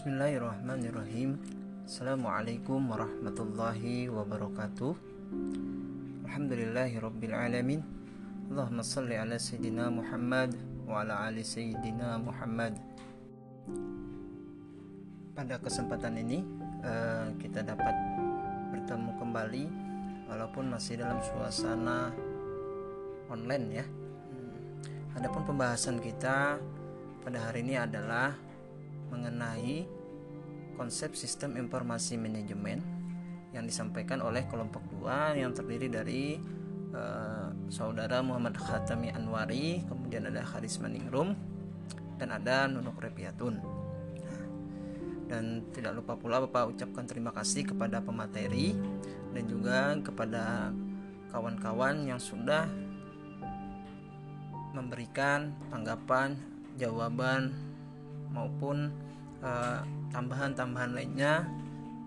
Bismillahirrahmanirrahim. Assalamualaikum warahmatullahi wabarakatuh. Alhamdulillahi rabbil alamin. Allahumma salli ala Sayyidina Muhammad Wa ala ali Sayyidina Muhammad. Pada kesempatan ini uh, Kita dapat bertemu kembali Walaupun masih dalam suasana online ya. Adapun pembahasan kita pada hari ini adalah mengenai konsep sistem informasi manajemen yang disampaikan oleh kelompok dua yang terdiri dari uh, saudara Muhammad Khatami Anwari, kemudian ada Haris Maningrum dan ada Nunuk Repiatun. dan tidak lupa pula Bapak ucapkan terima kasih kepada pemateri dan juga kepada kawan-kawan yang sudah memberikan tanggapan, jawaban maupun eh, tambahan-tambahan lainnya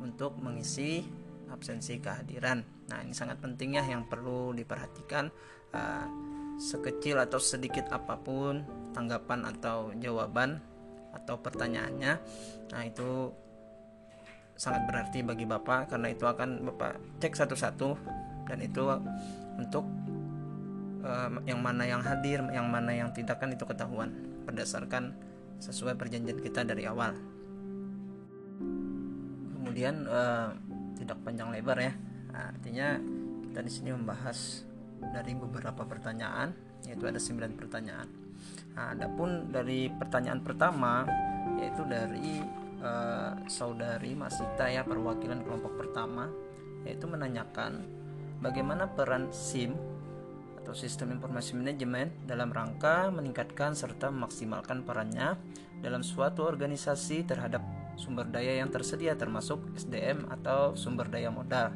untuk mengisi absensi kehadiran. Nah, ini sangat penting ya yang perlu diperhatikan uh, sekecil atau sedikit apa pun tanggapan atau jawaban atau pertanyaannya. Nah, itu sangat berarti bagi Bapak karena itu akan Bapak cek satu-satu dan itu untuk uh, yang mana yang hadir, yang mana yang tidak kan itu ketahuan berdasarkan sesuai perjanjian kita dari awal. Kemudian uh, tidak panjang lebar ya, artinya kita di sini membahas dari beberapa pertanyaan, yaitu ada 9 pertanyaan. Nah, adapun dari pertanyaan pertama yaitu dari uh, saudari Masita ya perwakilan kelompok pertama yaitu menanyakan bagaimana peran SIM atau Sistem Informasi Manajemen dalam rangka meningkatkan serta memaksimalkan perannya dalam suatu organisasi terhadap sumber daya yang tersedia termasuk SDM atau sumber daya modal.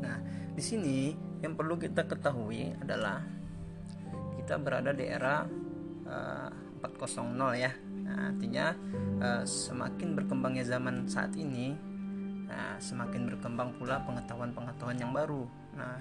Nah, di sini yang perlu kita ketahui adalah kita berada di era uh, eh, 4.0 ya. Nah, artinya uh, semakin berkembangnya zaman saat ini, nah, semakin berkembang pula pengetahuan-pengetahuan yang baru Nah,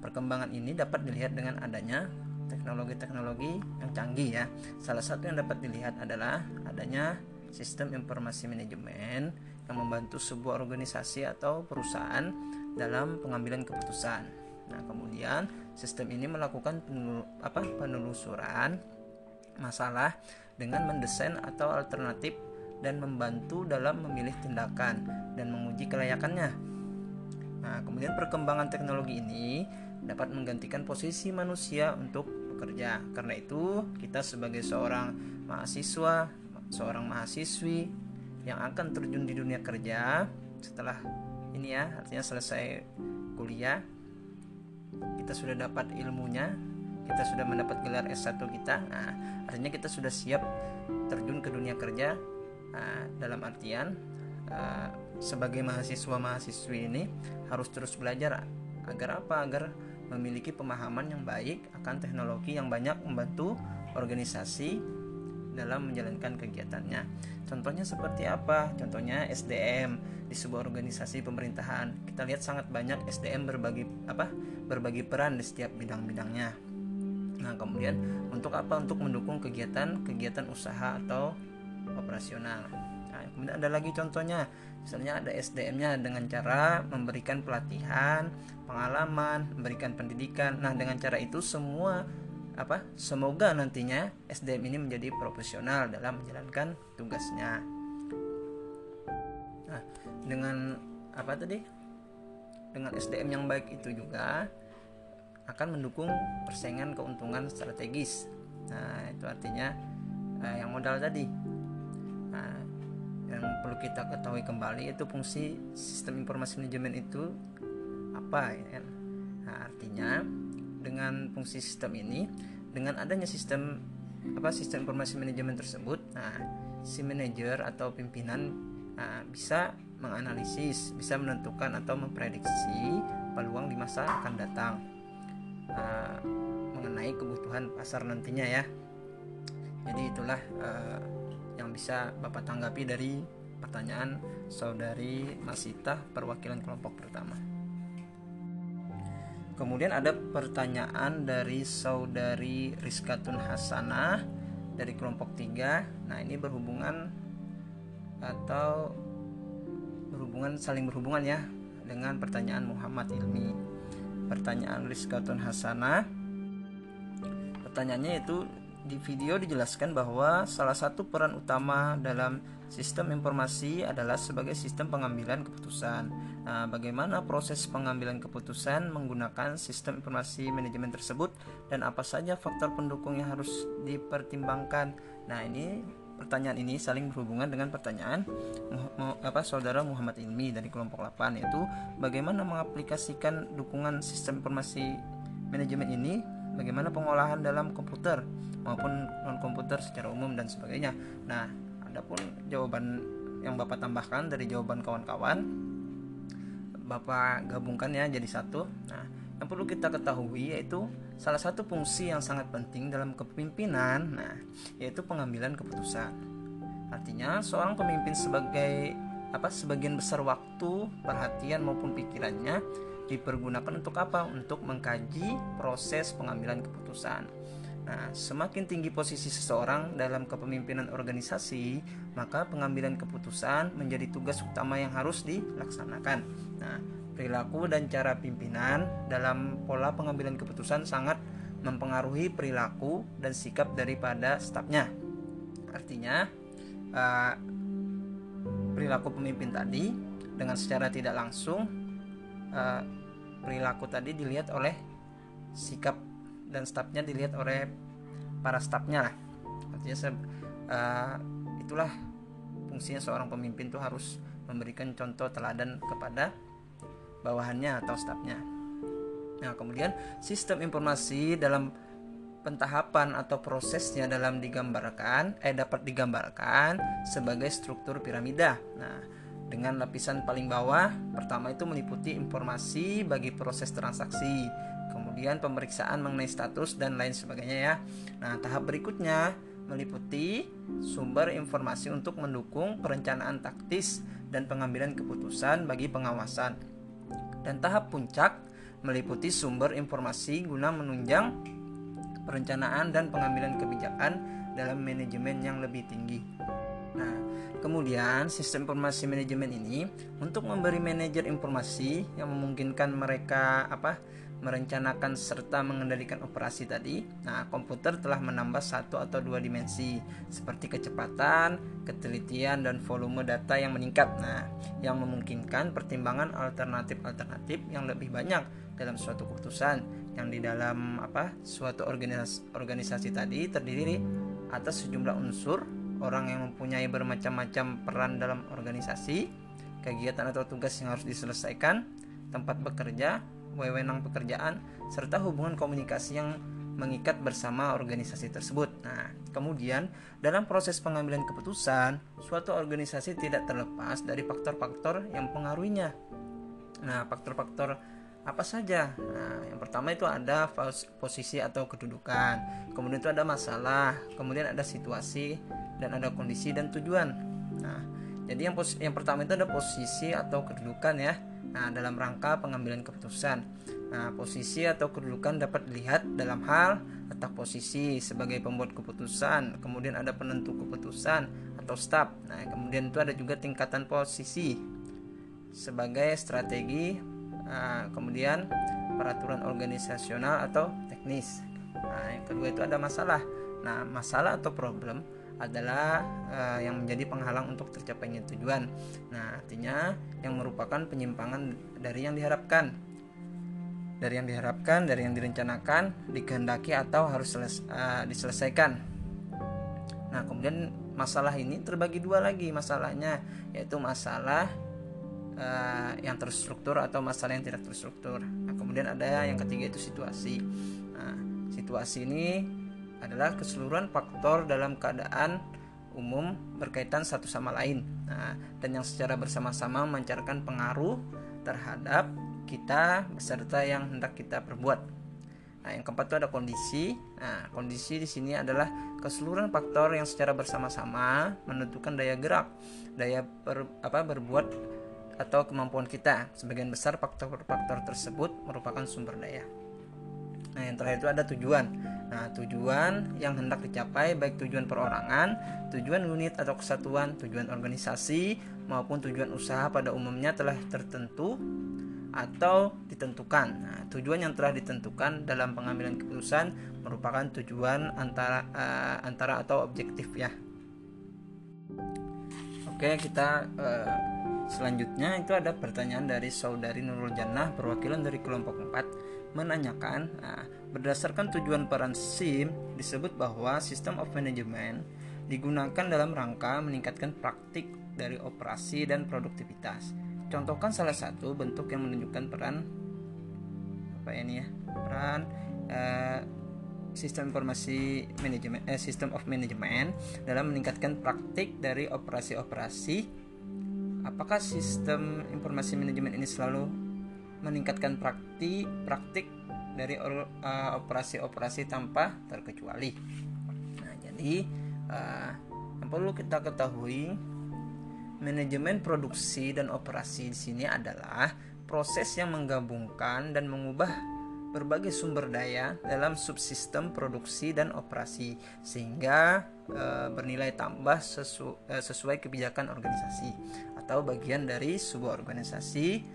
perkembangan ini dapat dilihat dengan adanya teknologi-teknologi yang canggih ya. Salah satu yang dapat dilihat adalah adanya sistem informasi manajemen yang membantu sebuah organisasi atau perusahaan dalam pengambilan keputusan. Nah, kemudian sistem ini melakukan penul apa, penelusuran masalah dengan mendesain atau alternatif dan membantu dalam memilih tindakan dan menguji kelayakannya Nah, kemudian perkembangan teknologi ini dapat menggantikan posisi manusia untuk bekerja. Karena itu, kita sebagai seorang mahasiswa, seorang mahasiswi yang akan terjun di dunia kerja setelah ini ya, artinya selesai kuliah, kita sudah dapat ilmunya, kita sudah mendapat gelar S1 kita. Nah, artinya kita sudah siap terjun ke dunia kerja nah, dalam artian uh, sebagai mahasiswa mahasiswi ini harus terus belajar agar apa agar memiliki pemahaman yang baik akan teknologi yang banyak membantu organisasi dalam menjalankan kegiatannya. Contohnya seperti apa? Contohnya SDM di sebuah organisasi pemerintahan. Kita lihat sangat banyak SDM berbagi apa? berbagi peran di setiap bidang-bidangnya. Nah, kemudian untuk apa? Untuk mendukung kegiatan-kegiatan usaha atau operasional. Kemudian ada lagi contohnya Misalnya ada SDM-nya dengan cara memberikan pelatihan, pengalaman, memberikan pendidikan. Nah, dengan cara itu semua apa? Semoga nantinya SDM ini menjadi profesional dalam menjalankan tugasnya. Nah, dengan apa tadi? Dengan SDM yang baik itu juga akan mendukung persaingan keuntungan strategis. Nah, itu artinya eh, yang modal tadi. Yang perlu kita ketahui kembali itu fungsi sistem informasi manajemen itu apa ya kan? Nah, artinya dengan fungsi sistem ini dengan adanya sistem apa sistem informasi manajemen tersebut nah si manajer atau pimpinan nah, bisa menganalisis bisa menentukan atau memprediksi peluang di masa akan datang nah, mengenai kebutuhan pasar nantinya ya jadi itulah uh, bisa Bapak tanggapi dari pertanyaan saudari Masita perwakilan kelompok pertama. Kemudian ada pertanyaan dari saudari Rizkatun Hasanah dari kelompok 3. Nah, ini berhubungan atau berhubungan saling berhubungan ya dengan pertanyaan Muhammad Ilmi. Pertanyaan Rizkatun Hasanah. Pertanyaannya itu di video dijelaskan bahwa salah satu peran utama dalam sistem informasi adalah sebagai sistem pengambilan keputusan. Nah, bagaimana proses pengambilan keputusan menggunakan sistem informasi manajemen tersebut dan apa saja faktor pendukung yang harus dipertimbangkan? Nah, ini pertanyaan ini saling berhubungan dengan pertanyaan apa saudara Muhammad Ilmi dari kelompok 8 yaitu bagaimana mengaplikasikan dukungan sistem informasi manajemen ini bagaimana pengolahan dalam komputer maupun non komputer secara umum dan sebagainya. Nah, adapun jawaban yang Bapak tambahkan dari jawaban kawan-kawan Bapak gabungkan ya jadi satu. Nah, yang perlu kita ketahui yaitu salah satu fungsi yang sangat penting dalam kepemimpinan nah yaitu pengambilan keputusan artinya seorang pemimpin sebagai apa sebagian besar waktu perhatian maupun pikirannya dipergunakan untuk apa untuk mengkaji proses pengambilan keputusan Nah, semakin tinggi posisi seseorang dalam kepemimpinan organisasi, maka pengambilan keputusan menjadi tugas utama yang harus dilaksanakan. Nah, perilaku dan cara pimpinan dalam pola pengambilan keputusan sangat mempengaruhi perilaku dan sikap daripada stafnya. Artinya, uh, perilaku pemimpin tadi dengan secara tidak langsung uh, perilaku tadi dilihat oleh sikap dan stafnya dilihat oleh para stafnya lah. Artinya uh, itulah fungsinya seorang pemimpin itu harus memberikan contoh teladan kepada bawahannya atau stafnya. Nah, kemudian sistem informasi dalam pentahapan atau prosesnya dalam digambarkan eh dapat digambarkan sebagai struktur piramida. Nah, dengan lapisan paling bawah pertama itu meliputi informasi bagi proses transaksi, kemudian pemeriksaan mengenai status dan lain sebagainya ya. Nah, tahap berikutnya meliputi sumber informasi untuk mendukung perencanaan taktis dan pengambilan keputusan bagi pengawasan dan tahap puncak meliputi sumber informasi guna menunjang perencanaan dan pengambilan kebijakan dalam manajemen yang lebih tinggi. Nah, kemudian sistem informasi manajemen ini untuk memberi manajer informasi yang memungkinkan mereka apa merencanakan serta mengendalikan operasi tadi. Nah, komputer telah menambah satu atau dua dimensi seperti kecepatan, ketelitian dan volume data yang meningkat. Nah, yang memungkinkan pertimbangan alternatif-alternatif yang lebih banyak dalam suatu keputusan yang di dalam apa suatu organisasi, organisasi tadi terdiri atas sejumlah unsur orang yang mempunyai bermacam-macam peran dalam organisasi, kegiatan atau tugas yang harus diselesaikan, tempat bekerja, wewenang pekerjaan, serta hubungan komunikasi yang mengikat bersama organisasi tersebut. Nah, kemudian dalam proses pengambilan keputusan, suatu organisasi tidak terlepas dari faktor-faktor yang pengaruhinya. Nah, faktor-faktor apa saja? Nah, yang pertama itu ada posisi atau kedudukan, kemudian itu ada masalah, kemudian ada situasi dan ada kondisi dan tujuan. Nah, jadi yang yang pertama itu ada posisi atau kedudukan ya. Nah, dalam rangka pengambilan keputusan. Nah, posisi atau kedudukan dapat dilihat dalam hal letak posisi sebagai pembuat keputusan, kemudian ada penentu keputusan atau staf. Nah, kemudian itu ada juga tingkatan posisi sebagai strategi, nah, kemudian peraturan organisasional atau teknis. Nah, yang kedua itu ada masalah. Nah, masalah atau problem adalah uh, yang menjadi penghalang untuk tercapainya tujuan. Nah, artinya yang merupakan penyimpangan dari yang diharapkan. Dari yang diharapkan, dari yang direncanakan, dikehendaki atau harus seles uh, diselesaikan. Nah, kemudian masalah ini terbagi dua lagi masalahnya, yaitu masalah uh, yang terstruktur atau masalah yang tidak terstruktur. Nah, kemudian ada yang ketiga itu situasi. Nah, situasi ini adalah keseluruhan faktor dalam keadaan umum berkaitan satu sama lain. Nah, dan yang secara bersama-sama memancarkan pengaruh terhadap kita beserta yang hendak kita perbuat. Nah, yang keempat itu ada kondisi. Nah, kondisi di sini adalah keseluruhan faktor yang secara bersama-sama menentukan daya gerak, daya per, apa berbuat atau kemampuan kita. Sebagian besar faktor-faktor tersebut merupakan sumber daya. Nah, yang terakhir itu ada tujuan. Nah, tujuan yang hendak dicapai baik tujuan perorangan, tujuan unit atau kesatuan, tujuan organisasi maupun tujuan usaha pada umumnya telah tertentu atau ditentukan. Nah, tujuan yang telah ditentukan dalam pengambilan keputusan merupakan tujuan antara uh, antara atau objektif ya. Oke, kita uh, selanjutnya itu ada pertanyaan dari saudari Nurul Jannah perwakilan dari kelompok 4 menanyakan nah, berdasarkan tujuan peran SIM disebut bahwa sistem of management digunakan dalam rangka meningkatkan praktik dari operasi dan produktivitas. Contohkan salah satu bentuk yang menunjukkan peran apa ini ya peran uh, sistem informasi manajemen eh, sistem of management dalam meningkatkan praktik dari operasi-operasi apakah sistem informasi manajemen ini selalu meningkatkan praktik praktik dari uh, operasi-operasi tanpa terkecuali? Nah jadi uh, yang perlu kita ketahui Manajemen produksi dan operasi di sini adalah proses yang menggabungkan dan mengubah berbagai sumber daya dalam subsistem produksi dan operasi sehingga e, bernilai tambah sesu, e, sesuai kebijakan organisasi atau bagian dari sebuah organisasi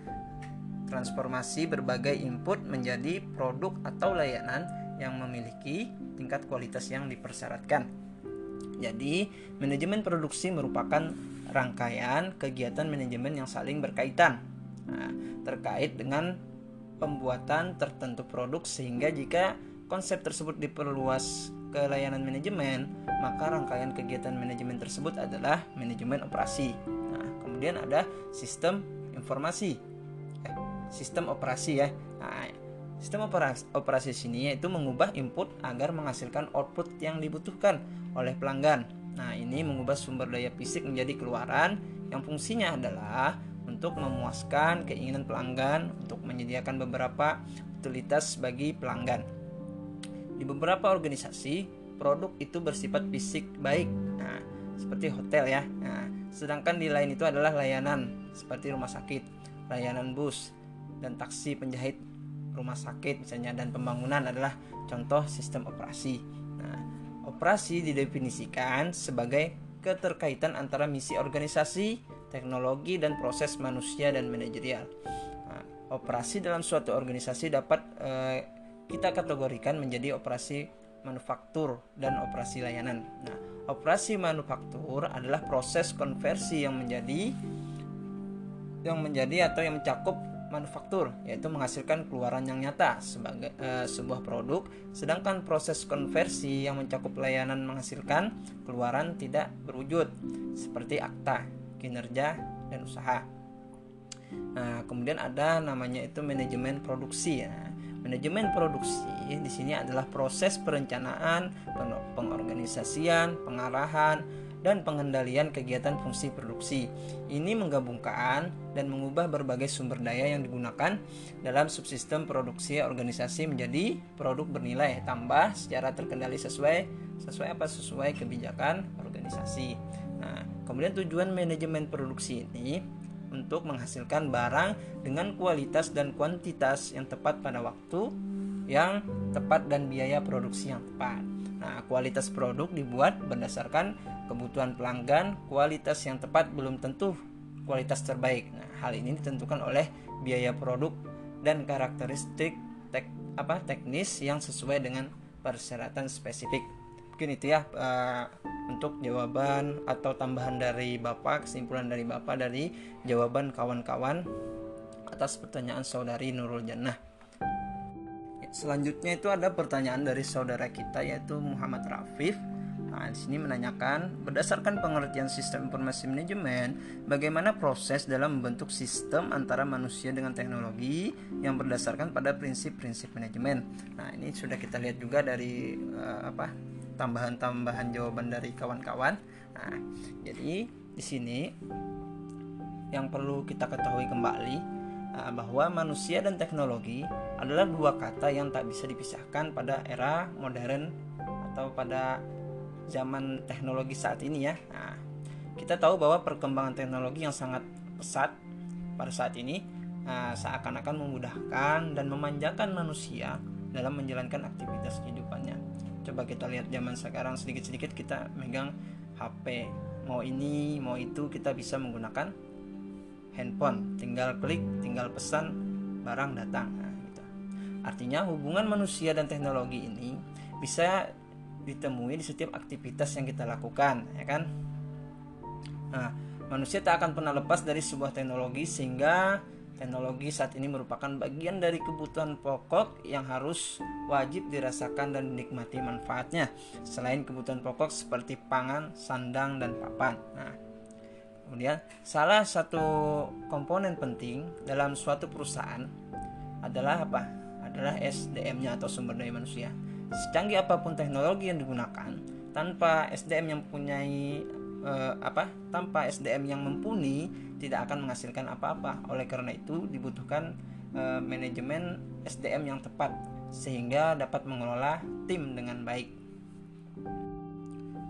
transformasi berbagai input menjadi produk atau layanan yang memiliki tingkat kualitas yang dipersyaratkan. Jadi, manajemen produksi merupakan rangkaian kegiatan manajemen yang saling berkaitan nah, terkait dengan pembuatan tertentu produk sehingga jika konsep tersebut diperluas ke layanan manajemen maka rangkaian kegiatan manajemen tersebut adalah manajemen operasi kemudian ada sistem informasi eh, sistem operasi ya nah, sistem operasi, operasi sini yaitu mengubah input agar menghasilkan output yang dibutuhkan oleh pelanggan Nah, ini mengubah sumber daya fisik menjadi keluaran yang fungsinya adalah untuk memuaskan keinginan pelanggan untuk menyediakan beberapa utilitas bagi pelanggan. Di beberapa organisasi, produk itu bersifat fisik baik. Nah, seperti hotel ya. Nah, sedangkan di lain itu adalah layanan seperti rumah sakit, layanan bus dan taksi penjahit rumah sakit misalnya dan pembangunan adalah contoh sistem operasi. Nah, Operasi didefinisikan sebagai keterkaitan antara misi organisasi, teknologi, dan proses manusia dan manajerial. Nah, operasi dalam suatu organisasi dapat eh, kita kategorikan menjadi operasi manufaktur dan operasi layanan. Nah, operasi manufaktur adalah proses konversi yang menjadi yang menjadi atau yang mencakup manufaktur yaitu menghasilkan keluaran yang nyata sebagai e, sebuah produk sedangkan proses konversi yang mencakup layanan menghasilkan keluaran tidak berwujud seperti akta kinerja dan usaha nah kemudian ada namanya itu manajemen produksi ya manajemen produksi di sini adalah proses perencanaan pengorganisasian pengarahan dan pengendalian kegiatan fungsi produksi. Ini menggabungkan dan mengubah berbagai sumber daya yang digunakan dalam subsistem produksi organisasi menjadi produk bernilai tambah secara terkendali sesuai sesuai apa sesuai kebijakan organisasi. Nah, kemudian tujuan manajemen produksi ini untuk menghasilkan barang dengan kualitas dan kuantitas yang tepat pada waktu yang tepat dan biaya produksi yang tepat. Nah, kualitas produk dibuat berdasarkan kebutuhan pelanggan, kualitas yang tepat belum tentu kualitas terbaik. Nah, hal ini ditentukan oleh biaya produk dan karakteristik tek, apa teknis yang sesuai dengan persyaratan spesifik. Mungkin itu ya uh, untuk jawaban atau tambahan dari Bapak, kesimpulan dari Bapak dari jawaban kawan-kawan atas pertanyaan saudari Nurul Jannah. Selanjutnya itu ada pertanyaan dari saudara kita yaitu Muhammad Rafif Nah, di sini menanyakan berdasarkan pengertian sistem informasi manajemen, bagaimana proses dalam membentuk sistem antara manusia dengan teknologi yang berdasarkan pada prinsip-prinsip manajemen. Nah, ini sudah kita lihat juga dari uh, apa tambahan-tambahan jawaban dari kawan-kawan. Nah, jadi di sini yang perlu kita ketahui kembali uh, bahwa manusia dan teknologi adalah dua kata yang tak bisa dipisahkan pada era modern atau pada zaman teknologi saat ini ya. Nah, kita tahu bahwa perkembangan teknologi yang sangat pesat pada saat ini nah, seakan-akan memudahkan dan memanjakan manusia dalam menjalankan aktivitas kehidupannya. Coba kita lihat zaman sekarang sedikit-sedikit kita megang HP mau ini mau itu kita bisa menggunakan handphone. Tinggal klik tinggal pesan barang datang. Nah, gitu. artinya hubungan manusia dan teknologi ini bisa ditemui di setiap aktivitas yang kita lakukan ya kan? Nah manusia tak akan pernah lepas dari sebuah teknologi sehingga Teknologi saat ini merupakan bagian dari kebutuhan pokok yang harus wajib dirasakan dan dinikmati manfaatnya. Selain kebutuhan pokok seperti pangan, sandang, dan papan. Nah, kemudian salah satu komponen penting dalam suatu perusahaan adalah apa? Adalah SDM-nya atau sumber daya manusia. Secanggih apa pun teknologi yang digunakan, tanpa SDM yang mempunyai eh, apa? Tanpa SDM yang mumpuni, tidak akan menghasilkan apa-apa. Oleh karena itu dibutuhkan e, manajemen SDM yang tepat sehingga dapat mengelola tim dengan baik.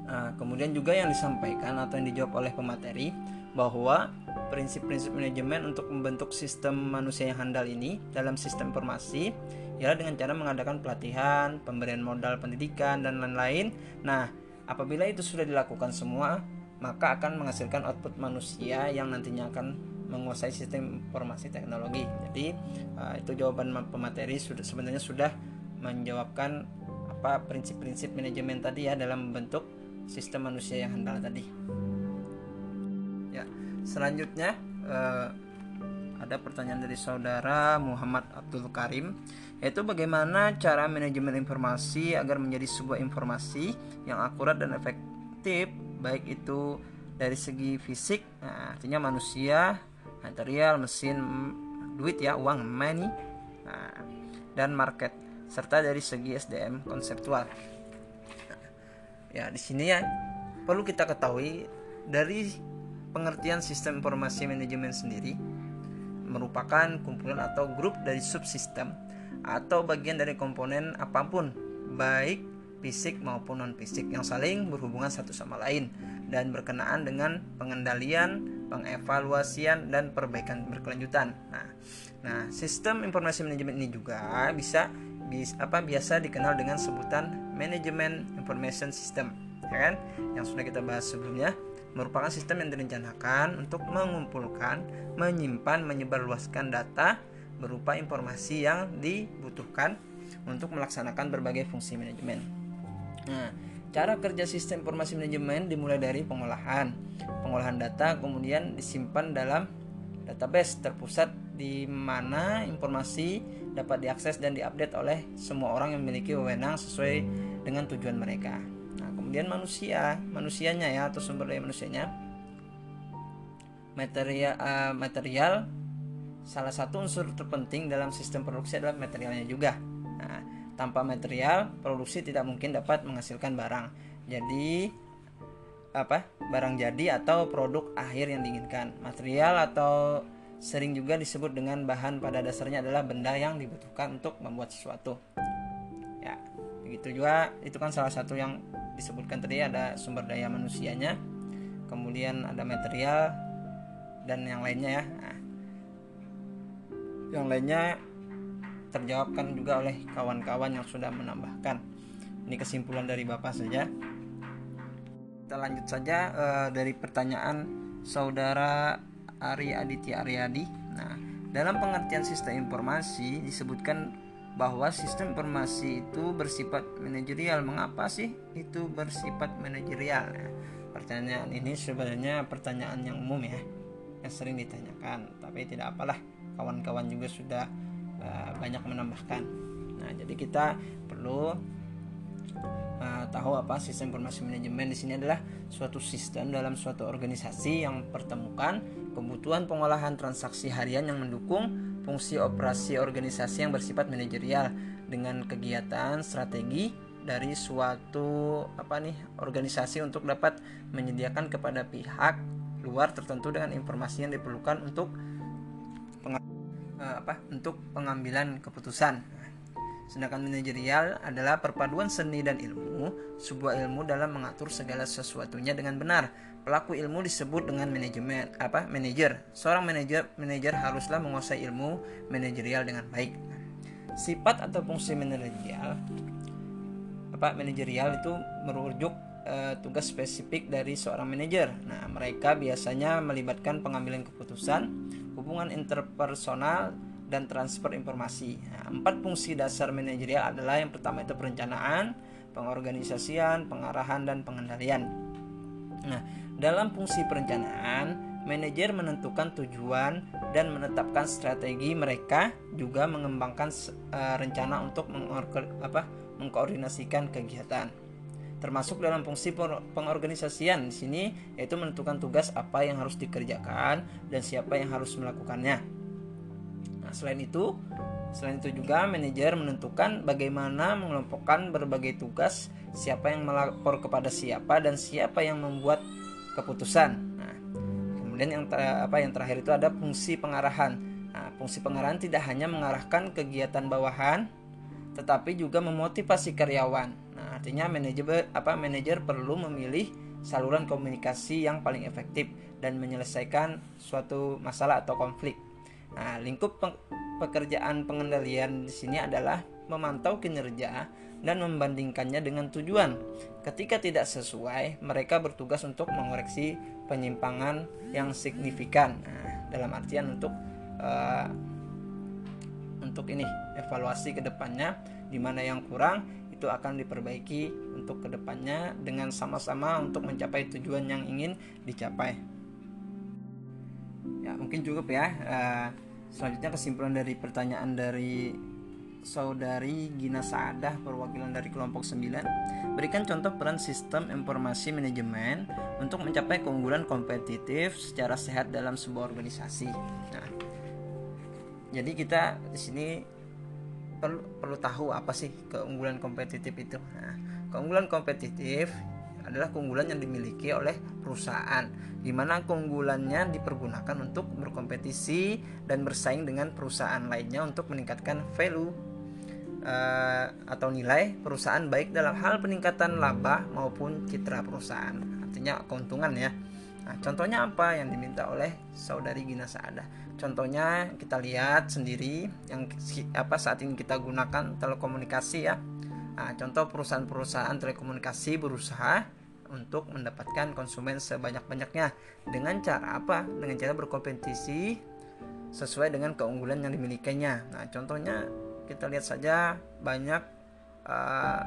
Nah, kemudian juga yang disampaikan atau yang dijawab oleh pemateri bahwa prinsip-prinsip manajemen untuk membentuk sistem manusia yang handal ini dalam sistem informasi ialah dengan cara mengadakan pelatihan, pemberian modal pendidikan dan lain-lain. Nah, apabila itu sudah dilakukan semua, maka akan menghasilkan output manusia yang nantinya akan menguasai sistem informasi teknologi. Jadi uh, itu jawaban pemateri sudah sebenarnya sudah menjawabkan apa prinsip-prinsip manajemen tadi ya dalam membentuk sistem manusia yang handal tadi. Ya, selanjutnya uh, ada pertanyaan dari saudara Muhammad Abdul Karim yaitu bagaimana cara manajemen informasi agar menjadi sebuah informasi yang akurat dan efektif baik itu dari segi fisik nah, artinya manusia material mesin duit ya uang money nah, dan market serta dari segi SDM konseptual. Ya di sini ya perlu kita ketahui dari pengertian sistem informasi manajemen sendiri merupakan kumpulan atau grup dari subsistem atau bagian dari komponen apa pun baik fisik maupun non fisik yang saling berhubungan satu sama lain dan berkenaan dengan pengendalian, pengevaluasian dan perbaikan berkelanjutan. Nah, nah sistem informasi manajemen ini juga bisa bis, apa biasa dikenal dengan sebutan manajemen information system, ya kan? Yang sudah kita bahas sebelumnya merupakan sistem yang direncanakan untuk mengumpulkan, menyimpan, menyebarluaskan data berupa informasi yang dibutuhkan untuk melaksanakan berbagai fungsi manajemen. Nah, cara kerja sistem informasi manajemen dimulai dari pengolahan. Pengolahan data kemudian disimpan dalam database terpusat di mana informasi dapat diakses dan diupdate oleh semua orang yang memiliki wewenang sesuai dengan tujuan mereka. Nah, kemudian manusia, manusianya ya atau sumber daya manusianya material uh, material salah satu unsur terpenting dalam sistem produksi adalah materialnya juga. Nah, tanpa material, produksi tidak mungkin dapat menghasilkan barang. Jadi apa? Barang jadi atau produk akhir yang diinginkan. Material atau sering juga disebut dengan bahan pada dasarnya adalah benda yang dibutuhkan untuk membuat sesuatu. Ya, begitu juga itu kan salah satu yang disebutkan tadi ada sumber daya manusianya, kemudian ada material dan yang lainnya ya. Nah, yang lainnya terjawabkan juga oleh kawan-kawan yang sudah menambahkan. Ini kesimpulan dari Bapak saja. Kita lanjut saja uh, dari pertanyaan saudara Ari Aditya Aryadi. Nah, dalam pengertian sistem informasi disebutkan bahwa sistem informasi itu bersifat manajerial. Mengapa sih itu bersifat manajerial? Nah, pertanyaan ini sebenarnya pertanyaan yang umum ya, yang sering ditanyakan. Tapi tidak apalah, kawan-kawan juga sudah uh, banyak menambahkan. Nah, jadi kita perlu uh, tahu apa sistem informasi manajemen di sini adalah suatu sistem dalam suatu organisasi yang pertemukan kebutuhan pengolahan transaksi harian yang mendukung fungsi operasi organisasi yang bersifat manajerial dengan kegiatan strategi dari suatu apa nih organisasi untuk dapat menyediakan kepada pihak luar tertentu dengan informasi yang diperlukan untuk uh, apa untuk pengambilan keputusan. Sedangkan manajerial adalah perpaduan seni dan ilmu, sebuah ilmu dalam mengatur segala sesuatunya dengan benar. Pelaku ilmu disebut dengan manajemen, apa? manajer. Seorang manajer manajer haruslah menguasai ilmu manajerial dengan baik. Sifat atau fungsi manajerial apa manajerial itu merujuk uh, tugas spesifik dari seorang manajer. Nah, mereka biasanya melibatkan pengambilan keputusan, hubungan interpersonal dan transfer informasi. Nah, empat fungsi dasar manajerial adalah yang pertama itu perencanaan, pengorganisasian, pengarahan dan pengendalian. Nah, dalam fungsi perencanaan, manajer menentukan tujuan dan menetapkan strategi mereka juga mengembangkan uh, rencana untuk mengkoordinasikan kegiatan termasuk dalam fungsi pengorganisasian di sini yaitu menentukan tugas apa yang harus dikerjakan dan siapa yang harus melakukannya. Nah, selain itu, selain itu juga manajer menentukan bagaimana mengelompokkan berbagai tugas, siapa yang melapor kepada siapa dan siapa yang membuat keputusan. Nah, kemudian yang ter, apa yang terakhir itu ada fungsi pengarahan. Nah, fungsi pengarahan tidak hanya mengarahkan kegiatan bawahan, tetapi juga memotivasi karyawan. Nah, artinya manajer apa manajer perlu memilih saluran komunikasi yang paling efektif dan menyelesaikan suatu masalah atau konflik. Nah, lingkup pekerjaan pengendalian di sini adalah memantau kinerja dan membandingkannya dengan tujuan. Ketika tidak sesuai, mereka bertugas untuk mengoreksi penyimpangan yang signifikan. Nah, dalam artian untuk uh, untuk ini evaluasi ke depannya di mana yang kurang itu akan diperbaiki untuk ke depannya dengan sama-sama untuk mencapai tujuan yang ingin dicapai. Ya mungkin cukup ya. Uh, selanjutnya kesimpulan dari pertanyaan dari Saudari Gina Saadah perwakilan dari kelompok 9 berikan contoh peran sistem informasi manajemen untuk mencapai keunggulan kompetitif secara sehat dalam sebuah organisasi. Nah, jadi kita di sini perlu perlu tahu apa sih keunggulan kompetitif itu. Nah, keunggulan kompetitif adalah keunggulan yang dimiliki oleh perusahaan di mana keunggulannya dipergunakan untuk berkompetisi dan bersaing dengan perusahaan lainnya untuk meningkatkan value uh, atau nilai perusahaan baik dalam hal peningkatan laba maupun citra perusahaan artinya keuntungan ya nah, contohnya apa yang diminta oleh saudari Gina Saada contohnya kita lihat sendiri yang apa saat ini kita gunakan telekomunikasi ya. Nah, contoh perusahaan-perusahaan telekomunikasi berusaha untuk mendapatkan konsumen sebanyak-banyaknya. Dengan cara apa? Dengan cara berkompetisi sesuai dengan keunggulan yang dimilikinya. Nah contohnya kita lihat saja banyak uh,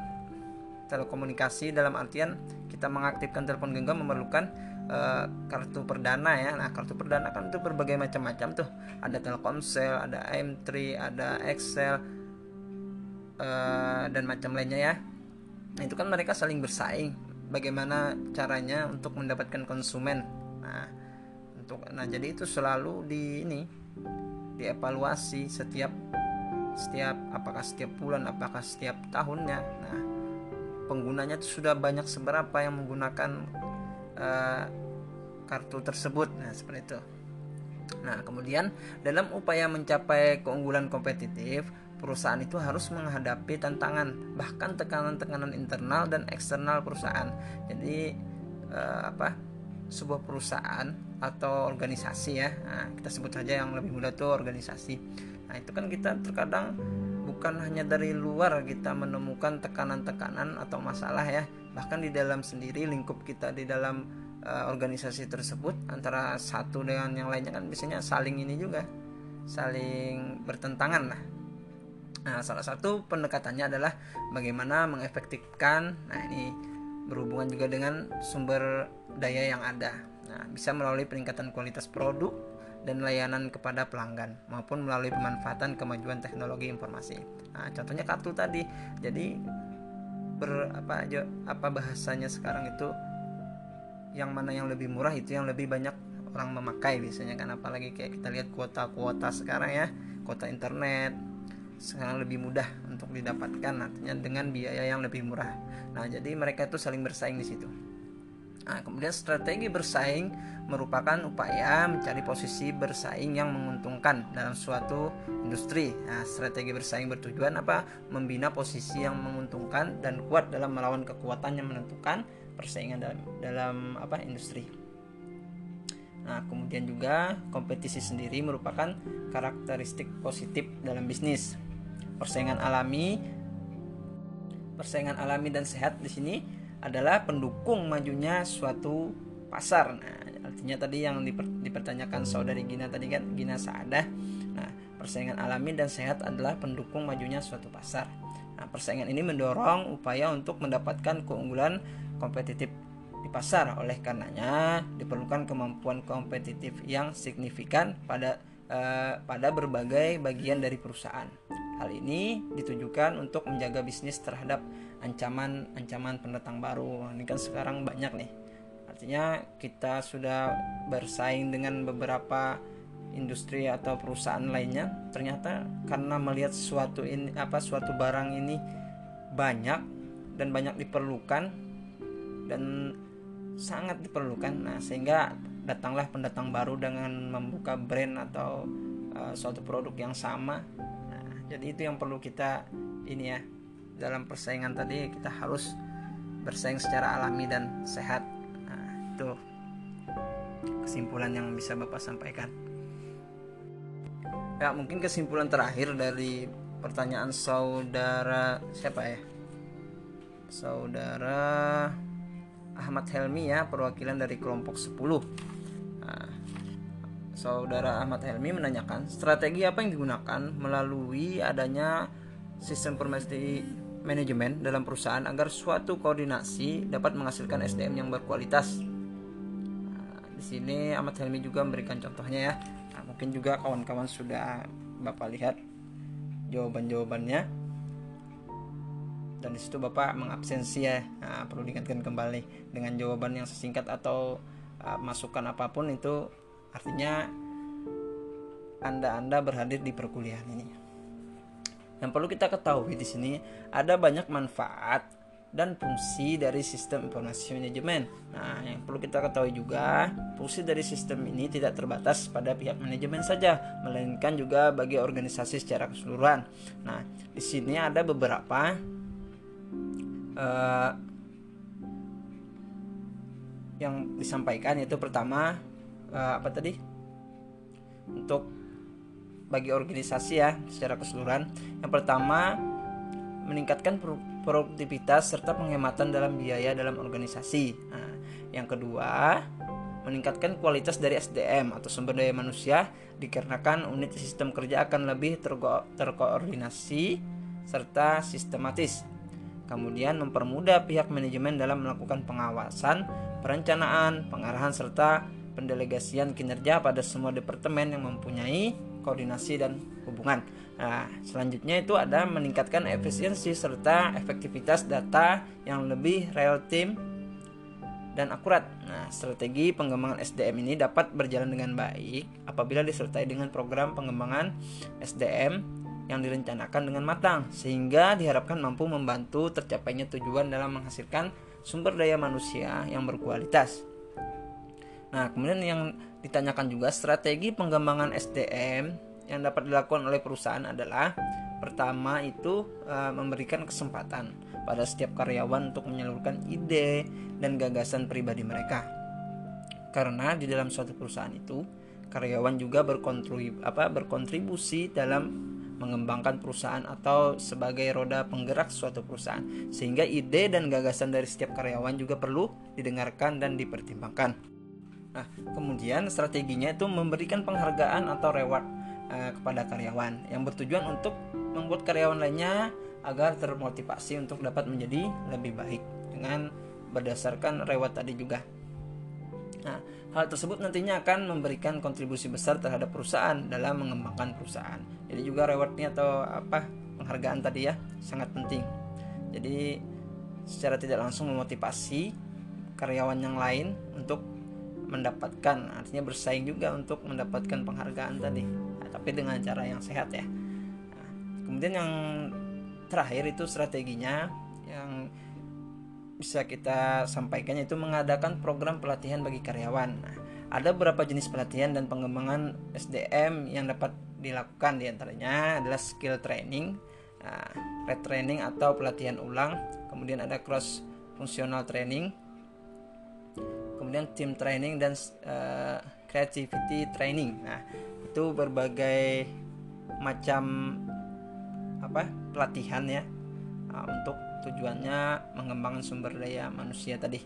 telekomunikasi dalam artian kita mengaktifkan telepon genggam memerlukan uh, kartu perdana ya. Nah, kartu perdana kan itu berbagai macam-macam tuh. Ada Telkomsel, ada M3, ada Excel uh, dan macam lainnya ya. Nah, itu kan mereka saling bersaing. Bagaimana caranya untuk mendapatkan konsumen. Nah, untuk nah jadi itu selalu di ini dievaluasi setiap setiap apakah setiap bulan apakah setiap tahunnya nah penggunanya itu sudah banyak seberapa yang menggunakan uh, kartu tersebut. Nah seperti itu. Nah kemudian dalam upaya mencapai keunggulan kompetitif perusahaan itu harus menghadapi tantangan bahkan tekanan-tekanan internal dan eksternal perusahaan. Jadi uh, apa sebuah perusahaan atau organisasi ya. Nah, kita sebut saja yang lebih mudah tuh organisasi. Nah, itu kan kita terkadang bukan hanya dari luar kita menemukan tekanan-tekanan atau masalah ya, bahkan di dalam sendiri lingkup kita di dalam uh, organisasi tersebut antara satu dengan yang lainnya kan biasanya saling ini juga saling bertentangan lah. Nah, salah satu pendekatannya adalah bagaimana mengefektifkan. Nah, ini berhubungan juga dengan sumber daya yang ada. Nah, bisa melalui peningkatan kualitas produk, dan layanan kepada pelanggan maupun melalui pemanfaatan kemajuan teknologi informasi. Nah, contohnya kartu tadi. Jadi ber apa aja apa bahasanya sekarang itu yang mana yang lebih murah itu yang lebih banyak orang memakai biasanya kan apalagi kayak kita lihat kuota-kuota sekarang ya, kuota internet sekarang lebih mudah untuk didapatkan nantinya dengan biaya yang lebih murah. Nah, jadi mereka itu saling bersaing di situ. Nah, kemudian strategi bersaing merupakan upaya mencari posisi bersaing yang menguntungkan dalam suatu industri. Nah, strategi bersaing bertujuan apa? Membina posisi yang menguntungkan dan kuat dalam melawan kekuatan yang menentukan persaingan dalam dalam apa industri. Nah, kemudian juga kompetisi sendiri merupakan karakteristik positif dalam bisnis. Persaingan alami persaingan alami dan sehat di sini adalah pendukung majunya suatu pasar. Nah, artinya tadi yang diper, dipertanyakan saudari Gina tadi kan Gina Saadah. Nah, persaingan alami dan sehat adalah pendukung majunya suatu pasar. Nah, persaingan ini mendorong upaya untuk mendapatkan keunggulan kompetitif di pasar. Oleh karenanya, diperlukan kemampuan kompetitif yang signifikan pada eh, pada berbagai bagian dari perusahaan. Hal ini ditujukan untuk menjaga bisnis terhadap ancaman-ancaman pendatang baru. Ini kan sekarang banyak nih. Artinya kita sudah bersaing dengan beberapa industri atau perusahaan lainnya. Ternyata karena melihat suatu ini apa suatu barang ini banyak dan banyak diperlukan dan sangat diperlukan. Nah, sehingga datanglah pendatang baru dengan membuka brand atau uh, suatu produk yang sama jadi itu yang perlu kita ini ya dalam persaingan tadi kita harus bersaing secara alami dan sehat. Nah, itu kesimpulan yang bisa bapak sampaikan. Ya mungkin kesimpulan terakhir dari pertanyaan saudara siapa ya? Saudara Ahmad Helmi ya perwakilan dari kelompok 10 nah, Saudara Ahmad Helmi menanyakan strategi apa yang digunakan melalui adanya sistem informasi manajemen dalam perusahaan agar suatu koordinasi dapat menghasilkan SDM yang berkualitas. Nah, di sini Ahmad Helmi juga memberikan contohnya ya. Nah, mungkin juga kawan-kawan sudah Bapak lihat jawaban-jawabannya. Dan di situ Bapak mengabsensi ya. Nah, perlu diingatkan kembali dengan jawaban yang sesingkat atau uh, masukan apa pun itu Artinya Anda-anda berhadir di perkuliahan ini. Yang perlu kita ketahui di sini ada banyak manfaat dan fungsi dari sistem informasi manajemen. Nah, yang perlu kita ketahui juga, fungsi dari sistem ini tidak terbatas pada pihak manajemen saja, melainkan juga bagi organisasi secara keseluruhan. Nah, di sini ada beberapa uh, yang disampaikan yaitu pertama uh, apa tadi untuk bagi organisasi ya secara keseluruhan. Yang pertama meningkatkan produktivitas serta penghematan dalam biaya dalam organisasi. Nah, yang kedua meningkatkan kualitas dari SDM atau sumber daya manusia dikarenakan unit sistem kerja akan lebih terko terkoordinasi serta sistematis. Kemudian mempermudah pihak manajemen dalam melakukan pengawasan perencanaan pengarahan serta pendelegasian kinerja pada semua departemen yang mempunyai koordinasi dan hubungan. Nah, selanjutnya itu ada meningkatkan efisiensi serta efektivitas data yang lebih real time dan akurat. Nah, strategi pengembangan SDM ini dapat berjalan dengan baik apabila disertai dengan program pengembangan SDM yang direncanakan dengan matang sehingga diharapkan mampu membantu tercapainya tujuan dalam menghasilkan sumber daya manusia yang berkualitas. Nah, kemudian yang ditanyakan juga strategi pengembangan SDM yang dapat dilakukan oleh perusahaan adalah pertama itu e, memberikan kesempatan pada setiap karyawan untuk menyalurkan ide dan gagasan pribadi mereka. Karena di dalam suatu perusahaan itu karyawan juga berkontribusi apa berkontribusi dalam mengembangkan perusahaan atau sebagai roda penggerak suatu perusahaan sehingga ide dan gagasan dari setiap karyawan juga perlu didengarkan dan dipertimbangkan. Nah, kemudian strateginya itu memberikan penghargaan atau reward uh, kepada karyawan yang bertujuan untuk membuat karyawan lainnya agar termotivasi untuk dapat menjadi lebih baik dengan berdasarkan reward tadi juga. Nah, hal tersebut nantinya akan memberikan kontribusi besar terhadap perusahaan dalam mengembangkan perusahaan. Jadi juga rewardnya atau apa penghargaan tadi ya sangat penting. Jadi secara tidak langsung memotivasi karyawan yang lain untuk mendapatkan artinya bersaing juga untuk mendapatkan penghargaan tadi. Nah, tapi dengan cara yang sehat ya. Nah, kemudian yang terakhir itu strateginya yang bisa kita sampaikan yaitu mengadakan program pelatihan bagi karyawan. Nah, ada beberapa jenis pelatihan dan pengembangan SDM yang dapat dilakukan. Di antaranya adalah skill training, nah, retraining atau pelatihan ulang, kemudian ada cross functional training, kemudian team training dan uh, creativity training. Nah, itu berbagai macam apa pelatihan ya uh, untuk tujuannya mengembangkan sumber daya manusia tadi.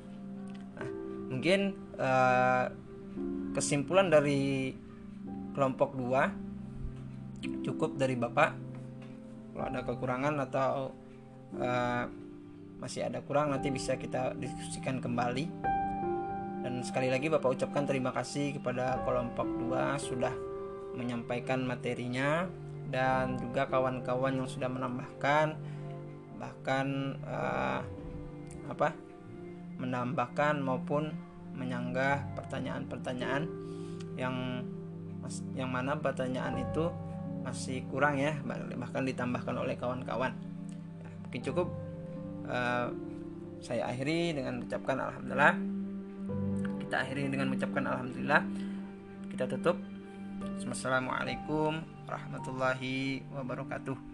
Nah mungkin uh, kesimpulan dari kelompok 2 cukup dari bapak. Kalau ada kekurangan atau uh, masih ada kurang nanti bisa kita diskusikan kembali sekali lagi Bapak ucapkan terima kasih kepada kelompok 2 sudah menyampaikan materinya dan juga kawan-kawan yang sudah menambahkan bahkan uh, apa menambahkan maupun menyanggah pertanyaan-pertanyaan yang yang mana pertanyaan itu masih kurang ya bahkan ditambahkan oleh kawan-kawan. Ya, mungkin cukup uh, saya akhiri dengan mengucapkan alhamdulillah kita akhiri dengan mengucapkan alhamdulillah. Kita tutup. Assalamualaikum warahmatullahi wabarakatuh